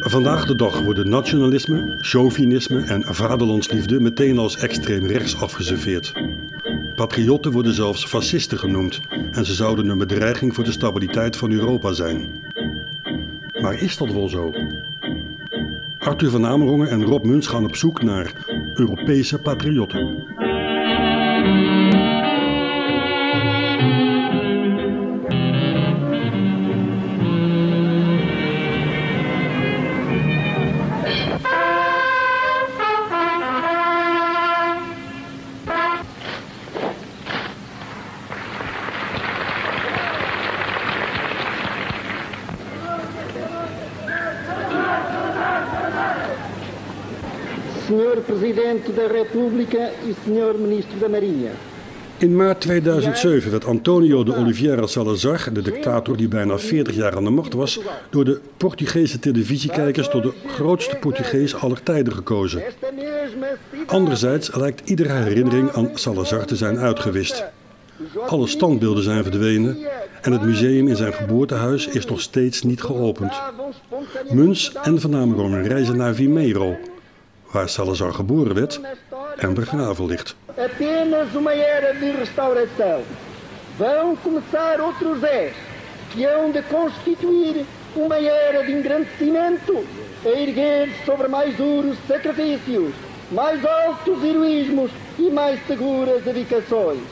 Vandaag de dag worden nationalisme, chauvinisme en vaderlandsliefde meteen als extreem rechts afgeserveerd. Patriotten worden zelfs fascisten genoemd en ze zouden een bedreiging voor de stabiliteit van Europa zijn. Maar is dat wel zo? Arthur van Amerongen en Rob Muns gaan op zoek naar Europese patriotten. Senhor Presidente da República e Senhor Ministro da Marinha. In maart 2007 werd Antonio de Oliveira Salazar, de dictator die bijna 40 jaar aan de macht was, door de Portugese televisiekijkers tot de grootste Portugees aller tijden gekozen. Anderzijds lijkt iedere herinnering aan Salazar te zijn uitgewist. Alle standbeelden zijn verdwenen en het museum in zijn geboortehuis is nog steeds niet geopend. Muns en Van Amerongen reizen naar Vimeiro, waar Salazar geboren werd en begraven ligt. Apenas uma era de restauração. Vão começar outros dez, que hão de constituir uma era de engrandecimento, a erguer sobre mais duros sacrifícios, mais altos heroísmos e mais seguras dedicações.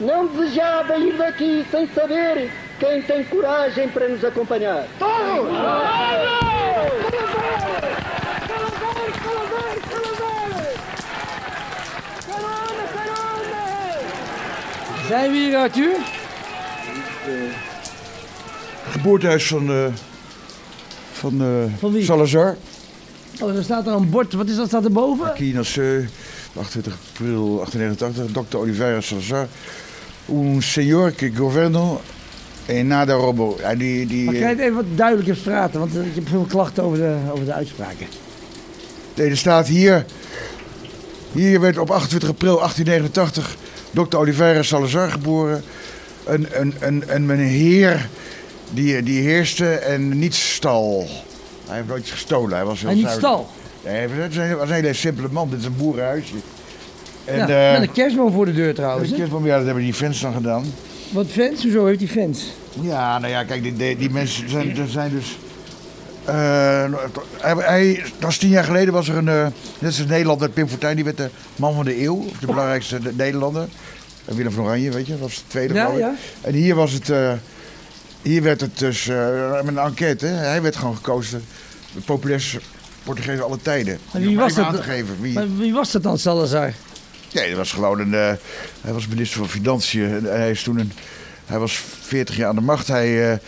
Não desejava ir daqui sem saber quem tem coragem para nos acompanhar. Todos! Zijn we hier, Arthur? geboortehuis van, eh, van, eh, Van wie? Salazar. Oh, er staat er een bord. Wat is dat? Staat erboven? Nasceu, 28 april 1889, Dr. Oliveira Salazar. Un senhor que governo en nada robo. Ja, die, die, Maar eh, kan je het even wat duidelijker praten? Want eh, ik heb veel klachten over de, over de uitspraken. Nee, er staat hier. Hier werd op 28 april 1889 Dr. Oliveira Salazar geboren. Een, een, een, een, een heer die, die heerste en niet stal. Hij heeft nooit gestolen. Hij was heel En niet zuinig. stal. Nee, hij was een, een hele simpele man. Dit is een boerenhuisje. En, ja, eh, met een kerstboom voor de deur trouwens. je van, ja, dat hebben die fans dan gedaan. Wat fans? Hoezo heeft hij fans? Ja, nou ja, kijk, die, die, die mensen zijn, zijn dus. Eh, hij, hij, dat was tien jaar geleden was er een. eh net als Nederlander, Pim Fortuyn, die werd de man van de eeuw. De belangrijkste Nederlander. En Willem van Oranje, weet je, dat was de tweede. Ja. En hier was het. eh, hier werd het dus. eh, met een enquête, hè. hij werd gewoon gekozen. De populairste Portugees alle tijden. En wie was dat? aan te geven. Wie, Maar wie was dat dan, Salazar? Nee, dat was gewoon een. eh, hij was minister van Financiën. En hij is toen een. Hij was 40 jaar aan de macht. Hij. eh,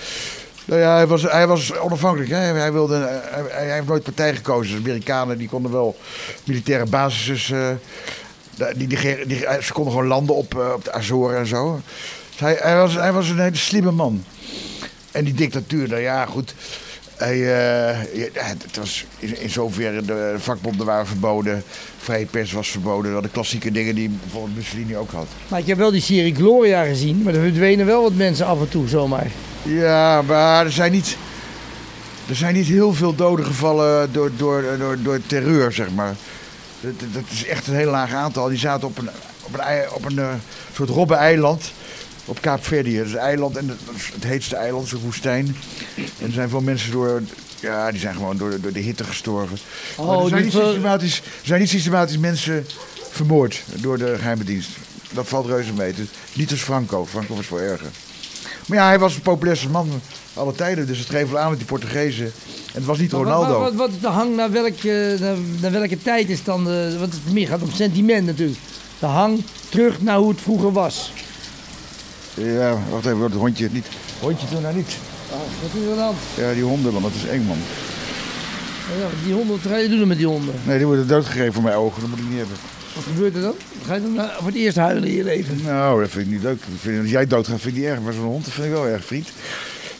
nou ja, hij was, hij was onafhankelijk. Hè? Hij, wilde, eh, hij, hij heeft nooit partij gekozen. De Amerikanen die konden wel militaire bases. eh, die, die, die, die- ze konden gewoon landen op, eh, op de Azoren en zo. Dus hij, hij, was, hij was een hele slimme man. En die dictatuur, nou ja, goed. Hij, eh, het was in, zoverre de vakbonden waren verboden, vrije pers was verboden. We hadden klassieke dingen die bijvoorbeeld Mussolini ook had. Maar ik heb wel die serie Gloria gezien, maar er verdwenen wel wat mensen af en toe zomaar. Ja, maar er zijn niet, er zijn niet heel veel doden gevallen door, door, door, door terreur, zeg maar. Dat, dat is echt een heel laag aantal. Die zaten op een, op een, op een eh, soort robben-eiland op Kaap Verde. Dat is een eiland en is het heetste eiland, zo'n woestijn. En er zijn veel mensen door, ja, die zijn gewoon door, door de hitte gestorven. Oh, er, zijn niet systematisch, er zijn niet systematisch mensen vermoord door de geheime dienst. Dat valt reuze mee. Dus niet als Franco. Franco was veel erger. Maar ja, hij was de populairste man alle tijden. Dus het geeft wel aan met die Portugezen. En het was niet Maar Ronaldo. Wat, wat, wat de hang naar welke, naar, naar welke tijd is dan, de, want het meer gaat om sentiment natuurlijk. De hang terug naar hoe het vroeger was. Ja, wacht even, dat hondje niet. Hondje doe nou niet. Wat is er dan? Ja, die honden, man, dat is eng, man. Ja, die honden, wat ga je doen met die honden? Nee, die worden doodgegeven voor mijn ogen. Dat moet ik niet hebben. Wat gebeurt er dan? Ga je dan voor het eerst huilen in je leven? Nou, dat vind ik niet leuk. Ik vind, als jij doodgaat, vind ik niet erg. Maar zo'n hond, dat vind ik wel erg, vriend.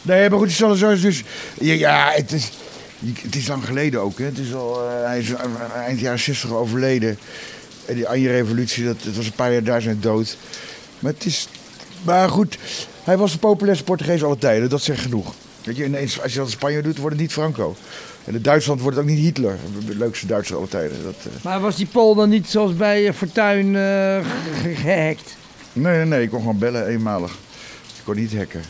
Nee, maar goed, Salazar is dus... Ja, het is... het is lang geleden ook. Hè. Het is al, eh, hij is eind jaren 60 overleden. En die Anje-revolutie, dat, dat was een paar jaar daar zijn dood. Maar het is... Maar goed, hij was de populairste Portugees aller tijden. Dat zegt genoeg. Weet je, ineens, als je dat in Spanje doet, wordt het niet Franco. En in Duitsland wordt het ook niet Hitler. De leukste Duitser aller tijden. Dat, eh, Maar was die Pool dan niet zoals bij eh, Fortuyn eh, ge- gehackt? Nee, nee, nee. Ik kon gewoon bellen eenmalig. Ik kon niet hacken.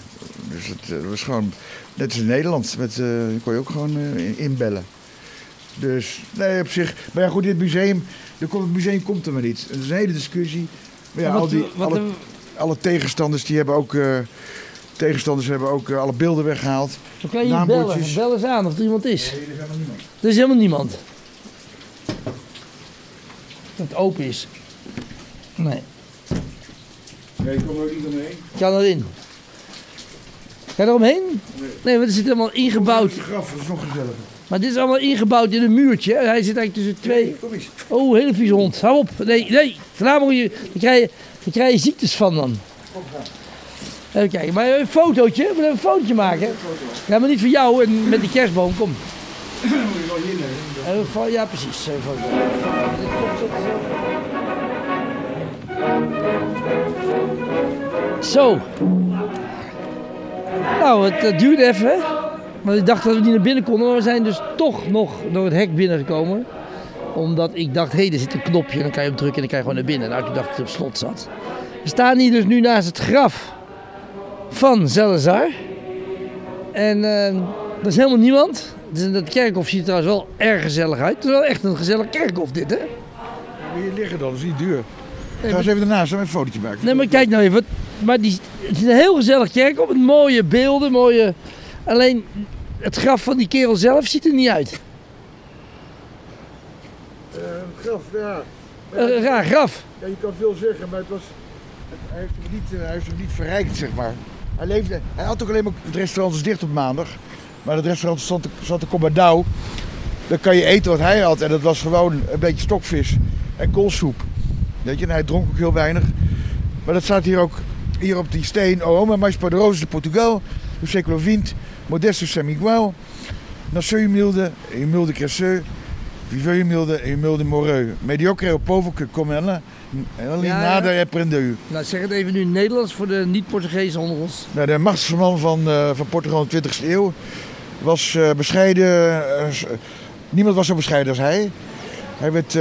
Dus het eh, was gewoon... Net als in Nederland. Met, eh, kon je ook gewoon eh, in- inbellen. Dus, nee, op zich... Maar ja, goed, dit museum... Komt, het museum komt er maar niet. Het is een hele discussie. Maar ja, al die, wat alle, alle tegenstanders, die hebben ook... eh, tegenstanders hebben ook eh, alle beelden weggehaald. Dan kan je bellen. Naambordjes. Bel eens aan of er iemand is. Nee, er is helemaal niemand. Er is helemaal niemand. Dat het open is. Nee, Nee, ik kom er ook niet omheen. ik kan erin. Ga je eromheen? Nee, want er zit helemaal ingebouwd. Die graf, dat is nog gezelliger. Maar dit is allemaal ingebouwd in een muurtje. hè. Hij zit eigenlijk tussen twee. Kom eens. Oh, hele vieze hond. Hou op. Nee, nee. Vandaar moet je. Dan krijg je, dan krijg je ziektes van dan. Even kijken. Maar een fotootje. We moeten een fotootje maken. Ja, maar niet voor jou en met die kerstboom. Kom. Ja, precies. Zo. Nou, het duurde even. Want ik dacht dat we niet naar binnen konden. Maar we zijn dus toch nog door het hek binnengekomen omdat ik dacht, hé, hey, er zit een knopje, dan kan je hem drukken en dan kan je gewoon naar binnen. Nou, toen dacht ik dat het op slot zat. We staan hier dus nu naast het graf van Salazar. En eh, er is helemaal niemand. Dus dat kerkhof ziet er trouwens wel erg gezellig uit. Het is wel echt een gezellig kerkhof dit, hè? Je liggen dan? Dat is niet duur. Ga eens even ernaast, even een fotootje maken. Nee, maar kijk nou even. Maar die, het is een heel gezellig kerkhof met mooie beelden, mooie... Alleen het graf van die kerel zelf ziet er niet uit. graf, ja. Een raar graf. Ja, je kan veel zeggen, maar het was, hij, heeft hem niet, eh, hij heeft hem niet verrijkt, zeg maar. Hij, leefde, hij had ook alleen maar, het restaurant is dicht op maandag, maar het restaurant zat zat te Combadau. Daar kan je eten wat hij had en dat was gewoon een beetje stokvis en koolsoep. Weet je, en hij dronk ook heel weinig. Maar dat staat hier ook, hier op die steen. Oh, maar mais de Portugal, do século XX, modesto sem igual. Nasceu humilde, humilde cresceu, viveu humilde, moreu. Mediocre o povo que come ela, nada ja. aprendeu. Nou, zeg het even nu in het Nederlands voor de niet-Portugezen onder ons. Nou, de machtigste man van, eh, van Portugal in de 20e eeuw was eh, bescheiden. eh, niemand was zo bescheiden als hij. Hij werd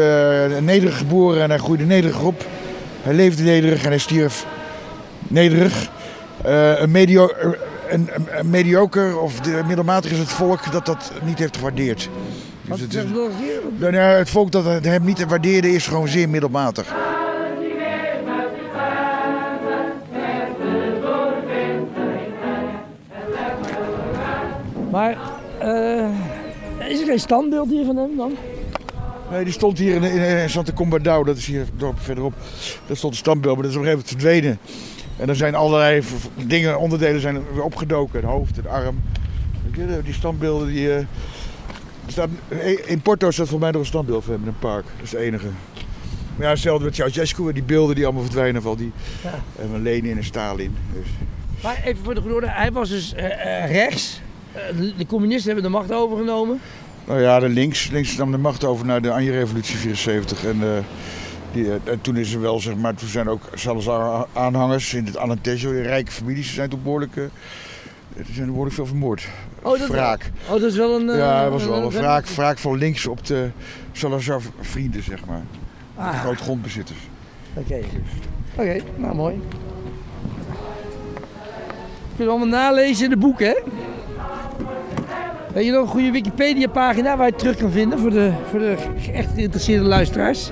nederig geboren en hij groeide nederig op. Hij leefde nederig en hij stierf nederig. Een, medio, een, een, een mediocre of de, middelmatig is het volk dat dat niet heeft gewaardeerd. Dus het, is, nou ja, het volk dat het hem niet waardeerde is gewoon zeer middelmatig. Maar eh, is er geen standbeeld hier van hem dan? Nee, die stond hier in, in, in Santa dat is hier dorp verderop. Daar stond een standbeeld, maar dat is op een gegeven moment verdwenen. En er zijn allerlei dingen, onderdelen zijn weer opgedoken. Het hoofd, het arm. Die standbeelden die... eh, staat, in Porto staat voor mij nog een standbeeld van hem in een park. Dat is het enige. Maar ja, hetzelfde met Ceausescu, die beelden die allemaal verdwijnen van die... Ja. En een Lenin en Stalin. Dus. Maar even voor de goede orde, hij was dus eh, eh, rechts. De, communisten hebben de macht overgenomen. Nou ja, de links, links nam de macht over naar de Anje-revolutie 74. En, eh, die, en toen is er wel, zeg maar, toen zijn ook Salazar-aanhangers in het Alentejo, de rijke families, zijn toen behoorlijk, eh, er zijn behoorlijk veel vermoord. Oh, dat wraak. Oh, dat is wel een... eh, ja, het was wel een een- wraak, wraak van links op de Salazar-vrienden, zeg maar. De Ah, grote grondbezitters. oké. Oké, nou mooi. Kun je allemaal nalezen in de boeken, hè? Weet je nog een goede Wikipedia-pagina waar je het terug kan vinden voor de, voor de echt geïnteresseerde luisteraars?